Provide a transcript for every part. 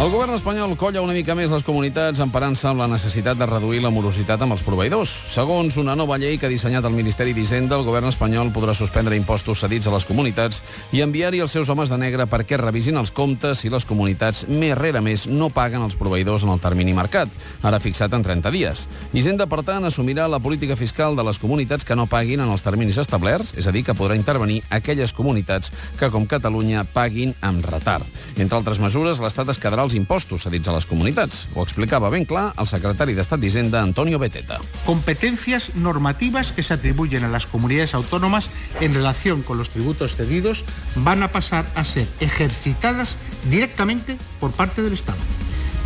El govern espanyol colla una mica més les comunitats emparant-se amb la necessitat de reduir la morositat amb els proveïdors. Segons una nova llei que ha dissenyat el Ministeri d'Hisenda, el govern espanyol podrà suspendre impostos cedits a les comunitats i enviar-hi els seus homes de negre perquè revisin els comptes si les comunitats més rere més no paguen els proveïdors en el termini marcat, ara fixat en 30 dies. Hisenda, per tant, assumirà la política fiscal de les comunitats que no paguin en els terminis establerts, és a dir, que podrà intervenir aquelles comunitats que, com Catalunya, paguin amb retard. Entre altres mesures, l'Estat es quedarà els impostos cedits a les comunitats. Ho explicava ben clar el secretari d'Estat d'Hisenda, Antonio Beteta. Competencias normativas que se a las comunidades autónomas en relación con los tributos cedidos van a pasar a ser ejercitadas directamente por parte del Estado.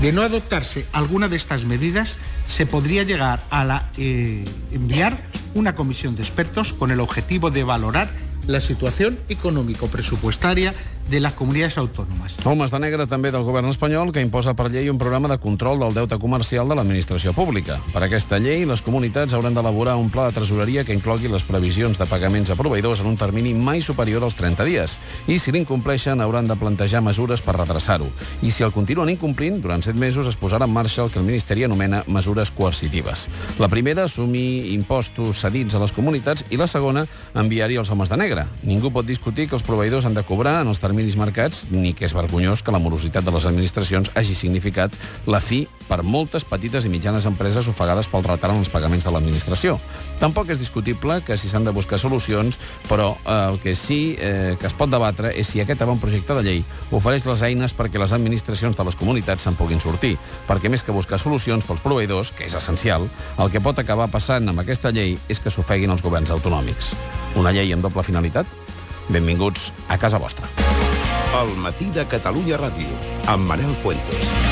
De no adoptarse alguna de estas medidas, se podría llegar a la, eh, enviar una comisión de expertos con el objetivo de valorar la situación económico-presupuestaria de las comunidades autònomes. Homes de negre també del govern espanyol que imposa per llei un programa de control del deute comercial de l'administració pública. Per aquesta llei, les comunitats hauran d'elaborar un pla de tresoreria que inclogui les previsions de pagaments a proveïdors en un termini mai superior als 30 dies. I si l'incompleixen, hauran de plantejar mesures per redreçar-ho. I si el continuen incomplint, durant 7 mesos es posarà en marxa el que el Ministeri anomena mesures coercitives. La primera, assumir impostos cedits a les comunitats i la segona, enviar-hi els homes de negre. Ningú pot discutir que els proveïdors han de cobrar en els terminis marcats ni que és vergonyós que la morositat de les administracions hagi significat la fi per moltes petites i mitjanes empreses ofegades pel retard en els pagaments de l'administració. Tampoc és discutible que si s'han de buscar solucions, però eh, el que sí eh, que es pot debatre és si aquest avantprojecte de llei ofereix les eines perquè les administracions de les comunitats se'n puguin sortir, perquè més que buscar solucions pels proveïdors, que és essencial, el que pot acabar passant amb aquesta llei és que s'ofeguin els governs autonòmics. Una llei amb doble finalitat? Benvinguts a casa vostra. El matí de Catalunya Ràdio, amb Manel Fuentes.